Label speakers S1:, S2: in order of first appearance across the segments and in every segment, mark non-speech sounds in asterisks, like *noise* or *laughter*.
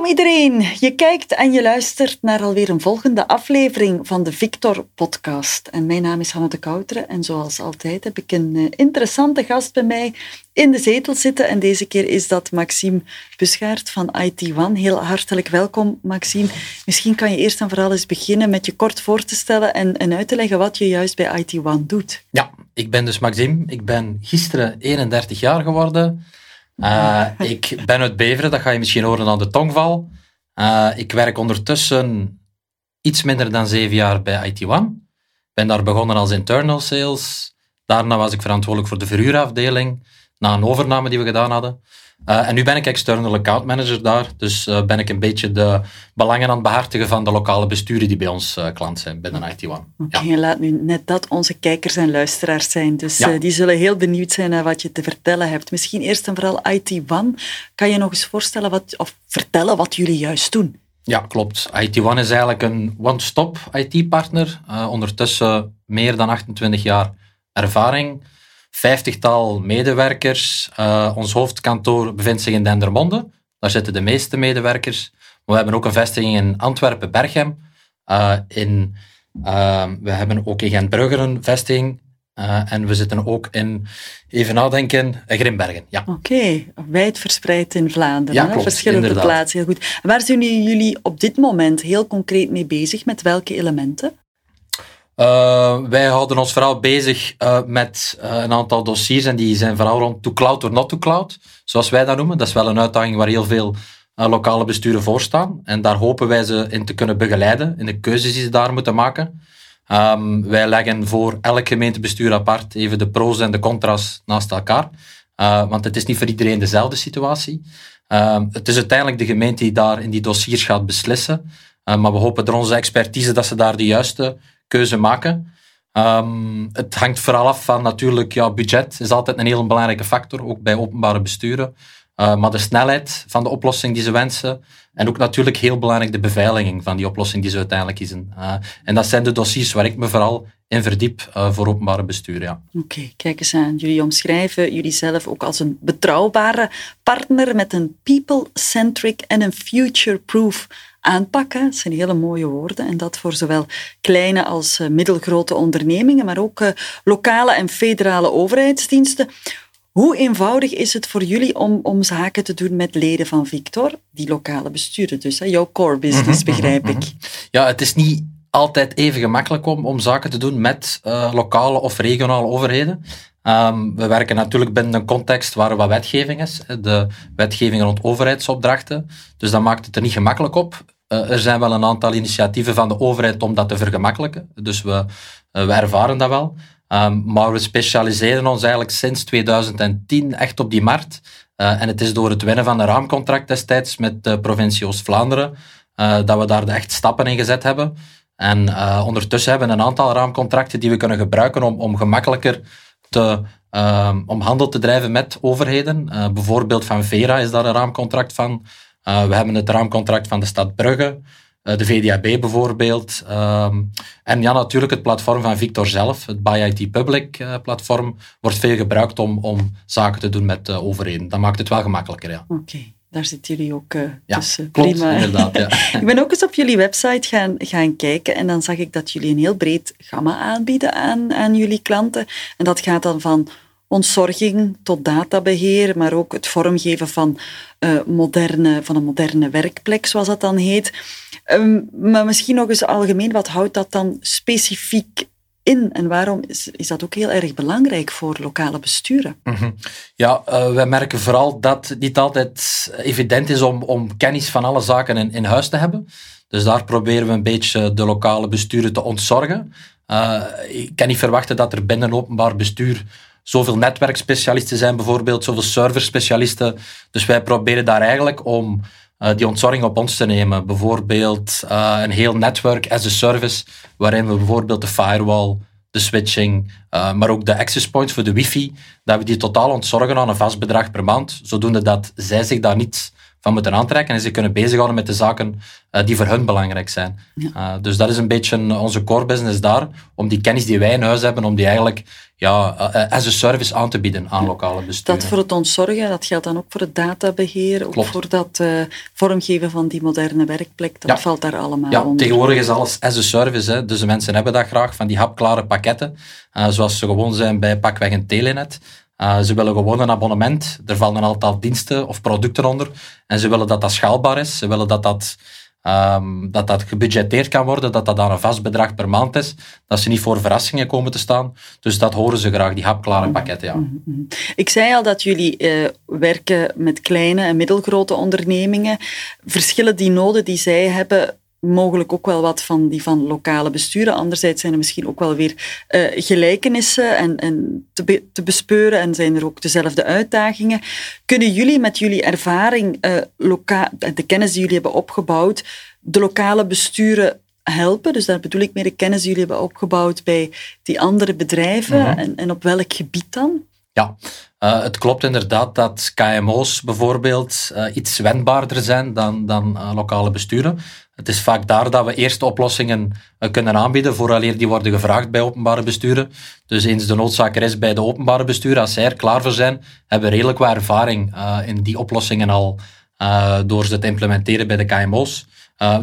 S1: Welkom iedereen. Je kijkt en je luistert naar alweer een volgende aflevering van de Victor Podcast. En mijn naam is Hanne de Kouteren en zoals altijd heb ik een eh, interessante gast bij mij in de zetel zitten. En deze keer is dat Maxime Busgaard van IT One. Heel hartelijk welkom, Maxime. Misschien kan je eerst en vooral eens beginnen met je kort voor te stellen en, en uit te leggen wat je juist bij IT One doet.
S2: Ja, ik ben dus Maxime. Ik ben gisteren 31 jaar geworden. Uh, ik ben uit Beveren, dat ga je misschien horen aan de tongval. Uh, ik werk ondertussen iets minder dan zeven jaar bij IT One. Ben daar begonnen als internal sales. Daarna was ik verantwoordelijk voor de verhuurafdeling, na een overname die we gedaan hadden. Uh, en nu ben ik external account manager daar, dus uh, ben ik een beetje de belangen aan het behartigen van de lokale besturen die bij ons uh, klant zijn binnen IT One.
S1: Oké, okay, ja. laat nu net dat onze kijkers en luisteraars zijn, dus ja. die zullen heel benieuwd zijn naar wat je te vertellen hebt. Misschien eerst en vooral IT One. Kan je nog eens voorstellen wat, of vertellen wat jullie juist doen?
S2: Ja, klopt. IT One is eigenlijk een one-stop IT-partner. ondertussen meer dan 28 jaar ervaring vijftigtal medewerkers. Uh, ons hoofdkantoor bevindt zich in Dendermonde. Daar zitten de meeste medewerkers. Maar we hebben ook een vestiging in Antwerpen-Berchem. Uh, in, uh, we hebben ook in Gent-Brugge een vestiging. en we zitten ook in, even nadenken, Grimbergen. Ja.
S1: Oké, okay. wijd verspreid in Vlaanderen. Ja, klopt, verschillende inderdaad. plaatsen. Heel goed. Waar zijn jullie op dit moment heel concreet mee bezig? Met welke elementen?
S2: Uh, wij houden ons vooral bezig uh, met uh, een aantal dossiers en die zijn vooral rond to cloud or not to cloud, zoals wij dat noemen. Dat is wel een uitdaging waar heel veel lokale besturen voor staan en daar hopen wij ze in te kunnen begeleiden, in de keuzes die ze daar moeten maken. Um, wij leggen voor elk gemeentebestuur apart even de pro's en de contra's naast elkaar, want het is niet voor iedereen dezelfde situatie. Ehm, het is uiteindelijk de gemeente die daar in die dossiers gaat beslissen, maar we hopen door onze expertise dat ze daar de juiste keuze maken. Um, het hangt vooral af van natuurlijk, ja, budget is altijd een heel belangrijke factor, ook bij openbare besturen. Uh, maar de snelheid van de oplossing die ze wensen en ook natuurlijk heel belangrijk de beveiliging van die oplossing die ze uiteindelijk kiezen. Uh, en dat zijn de dossiers waar ik me vooral in verdiep uh, voor openbare bestuur. Ja.
S1: Oké, kijk eens aan. Jullie omschrijven jullie zelf ook als een betrouwbare partner met een people-centric en een future-proof aanpakken. Dat zijn hele mooie woorden. En dat voor zowel kleine als eh, middelgrote ondernemingen, maar ook lokale en federale overheidsdiensten. Hoe eenvoudig is het voor jullie om, om zaken te doen met leden van Victor, die lokale besturen dus, hè? jouw core business, mhm, begrijp
S2: mhm,
S1: ik?
S2: Mhm. Ja, het is niet altijd even gemakkelijk om, om zaken te doen met uh, lokale of regionale overheden. Um, we werken natuurlijk binnen een context waar er wat wetgeving is, de wetgeving rond overheidsopdrachten. Dus dat maakt het er niet gemakkelijk op. Uh, er zijn wel een aantal initiatieven van de overheid om dat te vergemakkelijken. Dus we, uh, we ervaren dat wel. Um, maar we specialiseren ons eigenlijk sinds 2010 echt op die markt. Uh, en het is door het winnen van een raamcontract destijds met de provincie Oost-Vlaanderen dat we daar echt stappen in gezet hebben. En ondertussen hebben we een aantal raamcontracten die we kunnen gebruiken om, om gemakkelijker te, uh, om handel te drijven met overheden. Bijvoorbeeld van Vera is daar een raamcontract van. We hebben het raamcontract van de stad Brugge, de VDAB bijvoorbeeld. Um, en ja, natuurlijk het platform van Victor zelf, het Buy IT Public platform, wordt veel gebruikt om, om zaken te doen met overheden. Dat maakt het wel gemakkelijker, ja.
S1: Oké. Okay. Daar zitten jullie ook uh,
S2: ja,
S1: tussen.
S2: Klopt,
S1: Prima.
S2: inderdaad. Ja. *laughs*
S1: ik ben ook eens op jullie website gaan, gaan kijken en dan zag ik dat jullie een heel breed gamma aanbieden aan, aan jullie klanten. En dat gaat dan van ontzorging tot databeheer, maar ook het vormgeven van, uh, moderne, van een moderne werkplek, zoals dat dan heet. Um, maar misschien nog eens algemeen, wat houdt dat dan specifiek in en waarom is, is dat ook heel erg belangrijk voor lokale besturen?
S2: -hmm. Ja, uh, wij merken vooral dat het niet altijd evident is om, om kennis van alle zaken in, in huis te hebben. Dus daar proberen we een beetje de lokale besturen te ontzorgen. Uh, ik kan niet verwachten dat er binnen openbaar bestuur zoveel netwerkspecialisten zijn, bijvoorbeeld, zoveel serverspecialisten. Dus wij proberen daar eigenlijk om uh, die ontzorging op ons te nemen. Bijvoorbeeld uh, een heel netwerk as a service, waarin we bijvoorbeeld de firewall, de switching, uh, maar ook de access points voor de wifi, dat we die totaal ontzorgen aan een vast bedrag per maand, zodoende dat zij zich daar niet van moeten aantrekken en ze kunnen bezighouden met de zaken die voor hun belangrijk zijn. dus dat is een beetje onze core business daar, om die kennis die wij in huis hebben, om die eigenlijk ja, as a service aan te bieden aan lokale besturen.
S1: Dat voor het ontzorgen, dat geldt dan ook voor het databeheer, ook voor dat vormgeven van die moderne werkplek, dat valt daar allemaal
S2: ja,
S1: onder.
S2: Tegenwoordig is alles as a service, hè. dus de mensen hebben dat graag, van die hapklare pakketten, zoals ze gewoon zijn bij pakweg een telenet. Uh, ze willen gewoon een abonnement. Er vallen een aantal diensten of producten onder. En ze willen dat dat schaalbaar is. Ze willen dat dat, um, dat, dat gebudgeteerd kan worden, dat dat aan een vast bedrag per maand is. Dat ze niet voor verrassingen komen te staan. Dus dat horen ze graag, die hapklare mhm. pakketten. Ja. Mhm,
S1: mhm. Ik zei al dat jullie uh, werken met kleine en middelgrote ondernemingen. Verschillen die noden die zij hebben mogelijk ook wel wat van die van lokale besturen. Anderzijds zijn er misschien ook wel weer uh, gelijkenissen en, en te, te, bespeuren en zijn er ook dezelfde uitdagingen. Kunnen jullie met jullie ervaring, uh, loka de kennis die jullie hebben opgebouwd, de lokale besturen helpen? Dus daar bedoel ik mee de kennis die jullie hebben opgebouwd bij die andere bedrijven mhm. en, en op welk gebied dan?
S2: Ja, uh, het klopt inderdaad dat KMO's bijvoorbeeld uh, iets wendbaarder zijn dan, dan uh, lokale besturen. Het is vaak daar dat we eerste oplossingen kunnen aanbieden, vooraleer die worden gevraagd bij openbare besturen. Dus eens de noodzaak er is bij de openbare besturen, als zij er klaar voor zijn, hebben we redelijk wat ervaring in die oplossingen al door ze te implementeren bij de KMO's.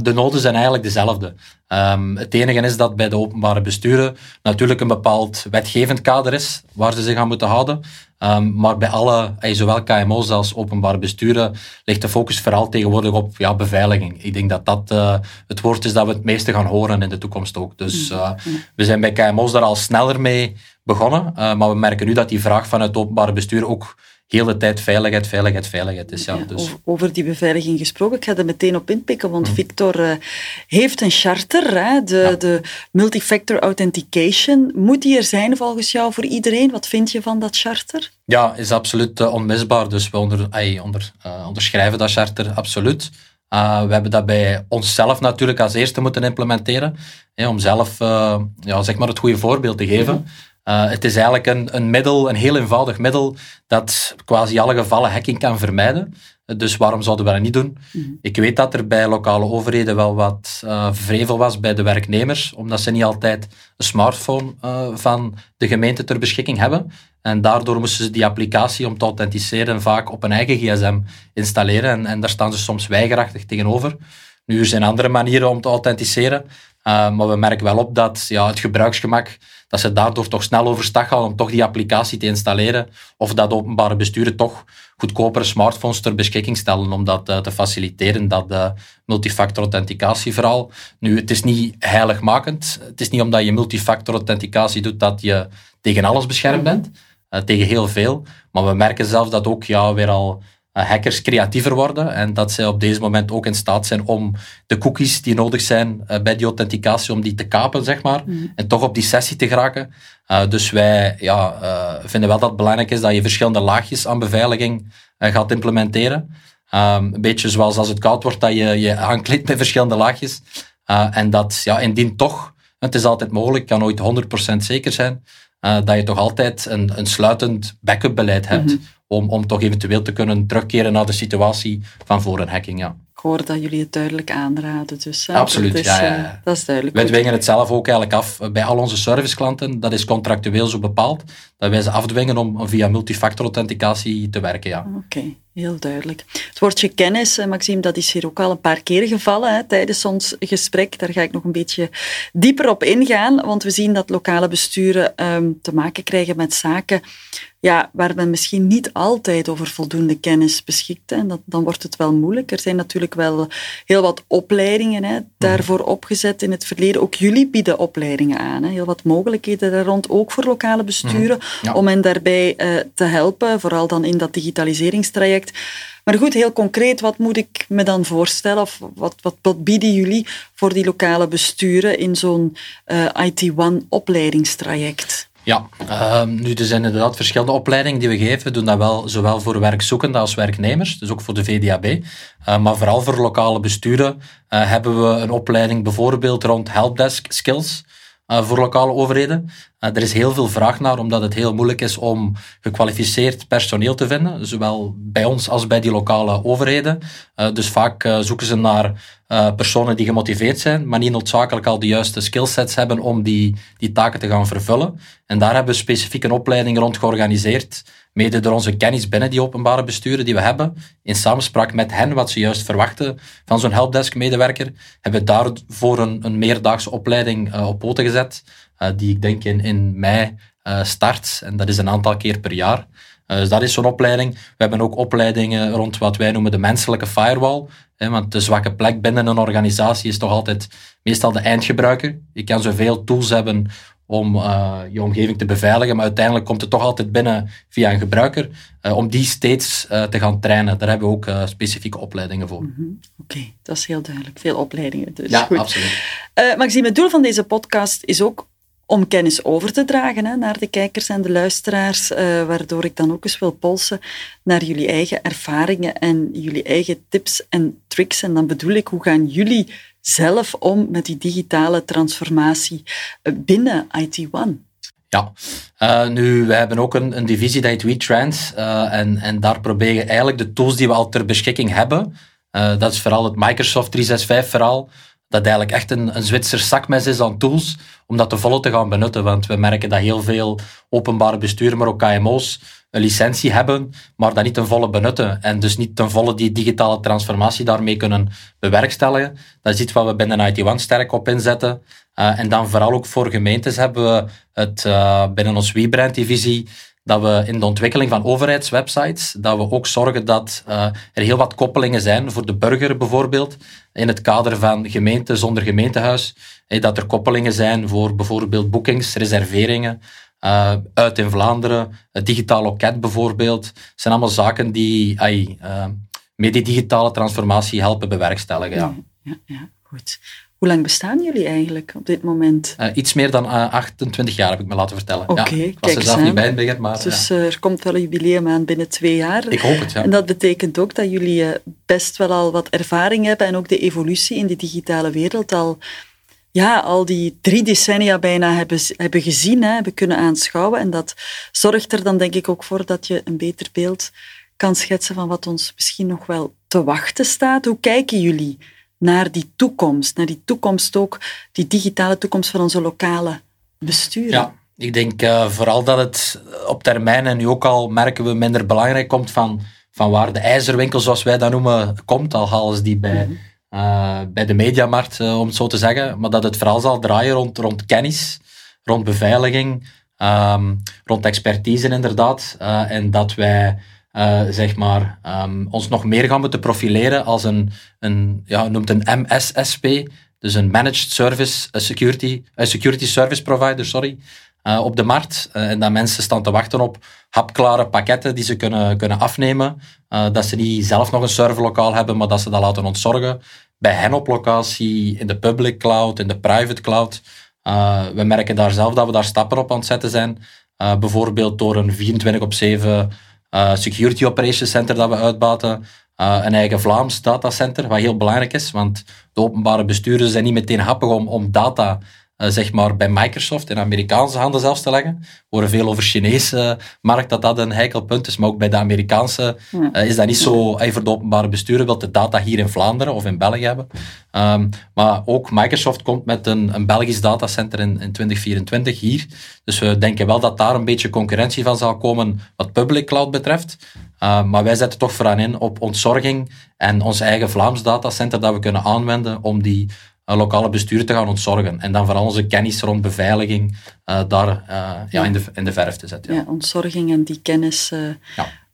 S2: de noden zijn eigenlijk dezelfde. Um, het enige is dat bij de openbare besturen natuurlijk een bepaald wetgevend kader is waar ze zich aan moeten houden. Um, maar bij alle, eh, zowel KMO's als openbare besturen, ligt de focus vooral tegenwoordig op ja, beveiliging. Ik denk dat dat uh, het woord is dat we het meeste gaan horen in de toekomst ook. Dus uh, we zijn bij KMO's daar al sneller mee begonnen, maar we merken nu dat die vraag van het openbare bestuur ook heel de tijd veiligheid, veiligheid, veiligheid is. Ja, dus.
S1: over, die beveiliging gesproken, ik ga er meteen op inpikken, want mhm. Victor uh, heeft een charter, hè, de, de multifactor authentication. Moet die er zijn volgens jou voor iedereen? Wat vind je van dat charter?
S2: Ja, is absoluut uh, onmisbaar. Dus we onder, ay, onder, uh, onderschrijven dat charter absoluut. we hebben dat bij onszelf natuurlijk als eerste moeten implementeren, om zelf ja, zeg maar het goede voorbeeld te geven. Het is eigenlijk een, een middel, een heel eenvoudig middel, dat quasi alle gevallen hacking kan vermijden. Dus waarom zouden we dat niet doen? Mhm. Ik weet dat er bij lokale overheden wel wat uh, vrevel was bij de werknemers, omdat ze niet altijd een smartphone uh, van de gemeente ter beschikking hebben. En daardoor moesten ze die applicatie om te authenticeren vaak op een eigen gsm installeren. En, en daar staan ze soms weigerachtig tegenover. Nu, er zijn andere manieren om te authenticeren. Uh, maar we merken wel op dat ja, het gebruiksgemak dat ze daardoor toch snel overstag gaan om toch die applicatie te installeren. Of dat openbare besturen toch goedkopere smartphones ter beschikking stellen om dat uh, te faciliteren, dat uh, multifactor authenticatie vooral. Nu, het is niet heiligmakend. Het is niet omdat je multifactor authenticatie doet dat je tegen alles beschermd bent. Tegen heel veel. Maar we merken zelf dat ook ja, weer al eh, hackers creatiever worden en dat zij op deze moment ook in staat zijn om de cookies die nodig zijn uh, bij die authenticatie, om die te kapen, zeg maar, mhm. en toch op die sessie te geraken. Uh, dus wij ja, vinden wel dat het belangrijk is dat je verschillende laagjes aan beveiliging gaat implementeren. Um, een beetje zoals als het koud wordt, dat je je aankleedt met verschillende laagjes. en dat, ja, indien toch, het is altijd mogelijk, kan nooit 100% zeker zijn, dat je toch altijd een, een sluitend backup beleid hebt. Mhm om, om toch eventueel te kunnen terugkeren naar de situatie van voor een hacking. Ja.
S1: Ik hoor dat jullie het duidelijk aanraden. Dus,
S2: Absoluut, dat
S1: is,
S2: ja, ja,
S1: eh, dat is duidelijk.
S2: Wij dwingen het zelf ook eigenlijk af bij al onze serviceklanten. Dat is contractueel zo bepaald, dat wij ze afdwingen om via multifactor authenticatie te werken. Ja.
S1: Oké. Heel duidelijk. Het woordje kennis, eh, Maxime, dat is hier ook al een paar keer gevallen hè, tijdens ons gesprek. Daar ga ik nog een beetje dieper op ingaan, want we zien dat lokale besturen um, te maken krijgen met zaken ja, waar men misschien niet altijd over voldoende kennis beschikt. En dat, dan wordt het wel moeilijk. Er zijn natuurlijk wel heel wat opleidingen hè, daarvoor opgezet in het verleden. Ook jullie bieden opleidingen aan. Hè. Heel wat mogelijkheden daar rond, ook voor lokale besturen, mhm. om hen daarbij uh, te helpen, vooral dan in dat digitaliseringstraject maar goed, heel concreet, wat moet ik me dan voorstellen? Of wat, wat, wat bieden jullie voor die lokale besturen in zo'n eh, IT-One-opleidingstraject?
S2: Ja, uh, nu er zijn inderdaad verschillende opleidingen die we geven. We doen dat wel zowel voor werkzoekenden als werknemers, dus ook voor de VDAB. Eh, maar vooral voor lokale besturen uh, hebben we een opleiding bijvoorbeeld rond helpdesk skills. Voor lokale overheden. Er is heel veel vraag naar, omdat het heel moeilijk is om gekwalificeerd personeel te vinden, zowel bij ons als bij die lokale overheden. dus vaak zoeken ze naar personen die gemotiveerd zijn, maar niet noodzakelijk al de juiste skillsets hebben om die, die taken te gaan vervullen. En daar hebben we specifiek een opleiding rond georganiseerd mede door onze kennis binnen die openbare besturen die we hebben, in samenspraak met hen, wat ze juist verwachten van zo'n helpdesk-medewerker, hebben we daarvoor een, een meerdaagse opleiding op poten gezet, die ik denk in, in mei uh, start. En dat is een aantal keer per jaar. dus dat is zo'n opleiding. We hebben ook opleidingen rond wat wij noemen de menselijke firewall. Hè, want de zwakke plek binnen een organisatie is toch altijd meestal de eindgebruiker. Je kan zoveel tools hebben om uh, je omgeving te beveiligen, maar uiteindelijk komt het toch altijd binnen via een gebruiker, uh, om die steeds uh, te gaan trainen. Daar hebben we ook specifieke opleidingen voor. Mm
S1: -hmm. Oké, okay, dat is heel duidelijk. Veel opleidingen dus.
S2: Ja,
S1: Goed.
S2: absoluut.
S1: Maxime, het doel van deze podcast is ook om kennis over te dragen hè, naar de kijkers en de luisteraars, waardoor ik dan ook eens wil polsen naar jullie eigen ervaringen en jullie eigen tips en tricks. En dan bedoel ik, hoe gaan jullie zelf om met die digitale transformatie eh, binnen IT One?
S2: Ja, uh, nu, we hebben ook een, een divisie die WeTrans. Uh, en, en daar proberen eigenlijk de tools die we al ter beschikking hebben, dat is vooral het Microsoft 365 verhaal, dat eigenlijk echt een, een Zwitser zakmes is aan tools, om dat te volle te gaan benutten. Want we merken dat heel veel openbare besturen, maar ook KMO's, een licentie hebben, maar dat niet ten volle benutten. En dus niet ten volle die digitale transformatie daarmee kunnen bewerkstelligen. Dat is iets wat we binnen IT One sterk op inzetten. Uh, en dan vooral ook voor gemeentes hebben we het uh, binnen ons WeBrand-divisie dat we in de ontwikkeling van overheidswebsites, dat we ook zorgen dat uh, er heel wat koppelingen zijn voor de burger bijvoorbeeld, in het kader van gemeente zonder gemeentehuis, dat er koppelingen zijn voor bijvoorbeeld boekings, reserveringen, uh, uit in Vlaanderen, het digitaal loket bijvoorbeeld, zijn allemaal zaken die ay, met die digitale transformatie helpen bewerkstelligen. Ja,
S1: ja, goed. Hoe lang bestaan jullie eigenlijk op dit moment?
S2: Uh, iets meer dan 28 jaar heb ik me laten vertellen.
S1: Oké, okay,
S2: ja, ik was er zelf niet bij in het begin, maar...
S1: Dus er komt wel een jubileum aan binnen twee jaar.
S2: Ik hoop het, ja.
S1: En dat betekent ook dat jullie best wel al wat ervaring hebben en ook de evolutie in de digitale wereld al ja, al die drie decennia bijna hebben, hebben gezien, hè, hebben kunnen aanschouwen. En dat zorgt er dan denk ik ook voor dat je een beter beeld kan schetsen van wat ons misschien nog wel te wachten staat. Hoe kijken jullie naar die toekomst, naar die toekomst ook, die digitale toekomst van onze lokale besturen?
S2: Ja. Ik denk uh, vooral dat het op termijn, en nu ook al merken we, minder belangrijk komt van, van waar de ijzerwinkel, zoals wij dat noemen, komt. Al halen die bij, mm uh, bij de mediamarkt, uh, om het zo te zeggen. Maar dat het vooral zal draaien rond, rond kennis, rond beveiliging, um, rond expertise inderdaad. En dat wij zeg maar, um, ons nog meer gaan moeten profileren als een, een ja, noemt een MSSP, dus een Managed Service Security, Security Service Provider, sorry. Op de markt. En dat mensen staan te wachten op hapklare pakketten die ze kunnen, kunnen afnemen. Dat ze niet zelf nog een serverlokaal hebben, maar dat ze dat laten ontzorgen. Bij hen op locatie, in de public cloud, in de private cloud. we merken daar zelf dat we daar stappen op aan het zetten zijn. bijvoorbeeld door een 24 op 7 Security Operations Center dat we uitbaten. een eigen Vlaams datacenter, wat heel belangrijk is, want de openbare besturen zijn niet meteen happig om, om data uh, zeg maar bij Microsoft in Amerikaanse handen zelfs te leggen. We horen veel over Chinese markt dat dat een heikel punt is, maar ook bij de Amerikaanse ja. uh, is dat niet zo. Uh, voor de openbare besturen wil de data hier in Vlaanderen of in België hebben. Um, maar ook Microsoft komt met een, een Belgisch datacenter in, in 2024 hier. Dus we denken wel dat daar een beetje concurrentie van zal komen wat public cloud betreft. Uh, maar wij zetten toch vooraan in op ontzorging en ons eigen Vlaams datacenter dat we kunnen aanwenden om die lokale bestuur te gaan ontzorgen. En dan vooral onze kennis rond beveiliging uh, daar uh, ja, ja. In, de, in de verf te zetten.
S1: Ja, ja ontzorging en die kennis uh,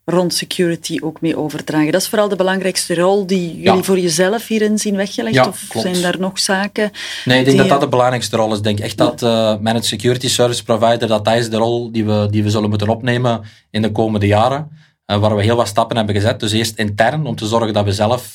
S1: rond security ook mee overdragen. Dat is vooral de belangrijkste rol die jullie voor jezelf hierin zien weggelegd? of
S2: klopt.
S1: zijn daar nog zaken?
S2: Nee, ik denk dat dat de belangrijkste rol is. Ik denk echt dat managed security service provider, dat dat is de rol die we, die we zullen moeten opnemen in de komende jaren. waar we heel wat stappen hebben gezet. Dus eerst intern, om te zorgen dat we zelf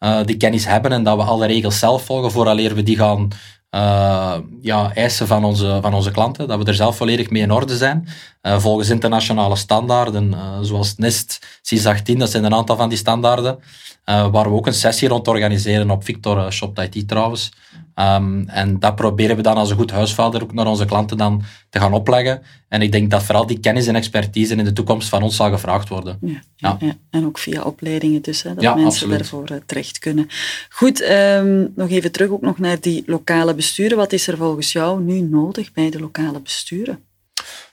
S2: uh, die kennis hebben en dat we alle regels zelf volgen vooraleer we die gaan uh, ja, eisen van onze, van onze klanten. Dat we er zelf volledig mee in orde zijn. Volgens internationale standaarden, zoals NIST, CIS-18, dat zijn een aantal van die standaarden, waar we ook een sessie rond organiseren op Victor Shop IT trouwens. Ehm, en dat proberen we dan als een goed huisvader ook naar onze klanten dan te gaan opleggen. En ik denk dat vooral die kennis en expertise in de toekomst van ons zal gevraagd worden.
S1: Ja, ja. en ook via opleidingen dus, hè, dat mensen daarvoor terecht kunnen. Goed, ehm, nog even terug ook nog naar die lokale besturen. Wat is er volgens jou nu nodig bij de lokale besturen?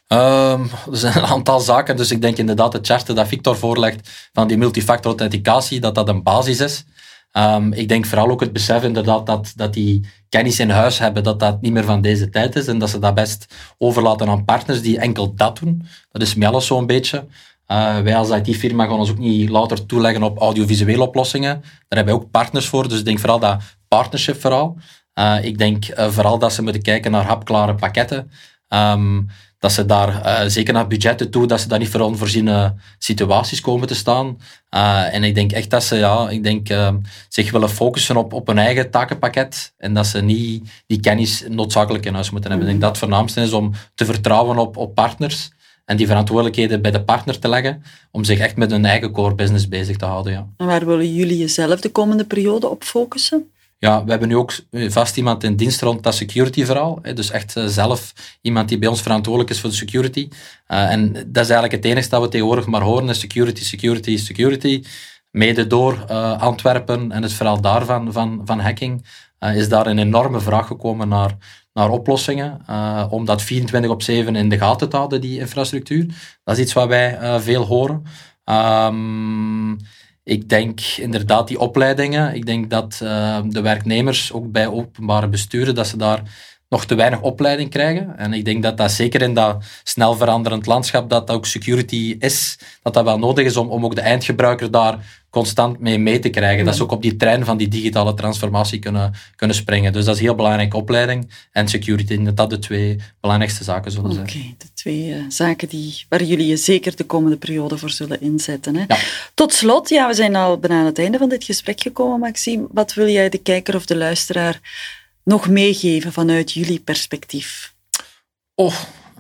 S2: Um, er zijn een aantal zaken, dus ik denk inderdaad het charter dat Victor voorlegt van die multifactor authenticatie, dat dat een basis is. Um, ik denk vooral ook het besef inderdaad dat, dat die kennis in huis hebben, dat dat niet meer van deze tijd is en dat ze dat best overlaten aan partners die enkel dat doen. Dat is met alles zo'n beetje. Uh, wij als IT-firma gaan ons ook niet louter toeleggen op audiovisuele oplossingen. Daar hebben wij ook partners voor, dus ik denk vooral dat partnership vooral. Uh, ik denk uh, vooral dat ze moeten kijken naar hapklare pakketten. Um, dat ze daar, uh, zeker naar budgetten toe, dat ze daar niet voor onvoorziene situaties komen te staan. Uh, en ik denk echt dat ze ja, ik denk, uh, zich willen focussen op, op hun eigen takenpakket en dat ze niet die kennis noodzakelijk in huis moeten hebben. Ik denk dat het voornaamste is om te vertrouwen op, op partners en die verantwoordelijkheden bij de partner te leggen om zich echt met hun eigen core business bezig te houden. Ja.
S1: En waar willen jullie jezelf de komende periode op focussen?
S2: Ja, we hebben nu ook vast iemand in dienst rond dat security-verhaal. Dus echt eh, zelf iemand die bij ons verantwoordelijk is voor de security. Uh, en dat is eigenlijk het enige dat we tegenwoordig maar horen, security, security, security. Mede door Antwerpen en het verhaal daarvan, van, van hacking, is daar een enorme vraag gekomen naar, naar oplossingen. om dat 24 op 7 in de gaten te houden, die infrastructuur. Dat is iets wat wij veel horen. Um, ik denk inderdaad die opleidingen. Ik denk dat uh, de werknemers ook bij openbare besturen, dat ze daar nog te weinig opleiding krijgen. En ik denk dat dat zeker in dat snel veranderend landschap, dat ook security is, dat dat wel nodig is om, om ook de eindgebruiker daar constant mee mee te krijgen. Dat ze ook op die trein van die digitale transformatie kunnen, kunnen springen. Dus dat is heel belangrijke opleiding en security. Dat dat de twee belangrijkste zaken zullen zijn.
S1: Oké, de twee uh, zaken die, waar jullie je zeker de komende periode voor zullen inzetten. Hè? Ja. Tot slot, ja, we zijn al bijna aan het einde van dit gesprek gekomen, Maxime. Wat wil jij de kijker of de luisteraar nog meegeven vanuit jullie perspectief?
S2: Oh,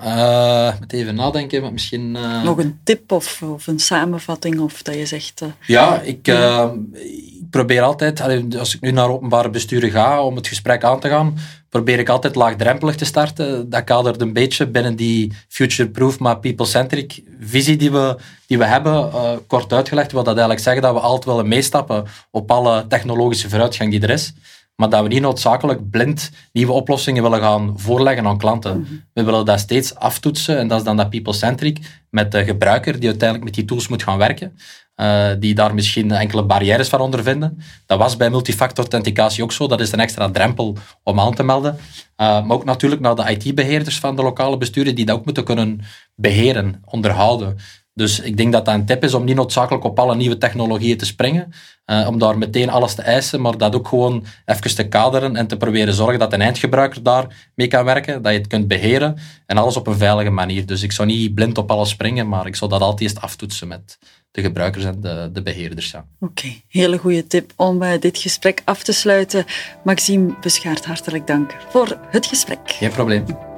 S2: uh, moet even nadenken, maar misschien... Uh...
S1: Nog een tip of, of, een samenvatting, of dat je zegt... Uh...
S2: ja, ik, ik, probeer altijd, als ik nu naar openbare besturen ga om het gesprek aan te gaan, probeer ik altijd laagdrempelig te starten. Dat kadert een beetje binnen die future-proof, maar people-centric visie die we, die we hebben. kort uitgelegd wil dat eigenlijk zeggen dat we altijd willen meestappen op alle technologische vooruitgang die er is maar dat we niet noodzakelijk blind nieuwe oplossingen willen gaan voorleggen aan klanten. Mhm. We willen dat steeds aftoetsen en dat is dan dat people-centric met de gebruiker die uiteindelijk met die tools moet gaan werken. Uh, die daar misschien enkele barrières van ondervinden. Dat was bij multifactor authenticatie ook zo. Dat is een extra drempel om aan te melden. Uh, maar ook natuurlijk naar de IT-beheerders van de lokale besturen die dat ook moeten kunnen beheren, onderhouden. Dus ik denk dat dat een tip is om niet noodzakelijk op alle nieuwe technologieën te springen, uh, om daar meteen alles te eisen, maar dat ook gewoon even te kaderen en te proberen zorgen dat een eindgebruiker daar mee kan werken, dat je het kunt beheren en alles op een veilige manier. Dus ik zou niet blind op alles springen, maar ik zou dat altijd eerst aftoetsen met de gebruikers en de, de beheerders. Ja.
S1: Oké, hele goede tip om uh, dit gesprek af te sluiten. Maxime Beschaard, hartelijk dank voor het gesprek.
S2: Geen probleem.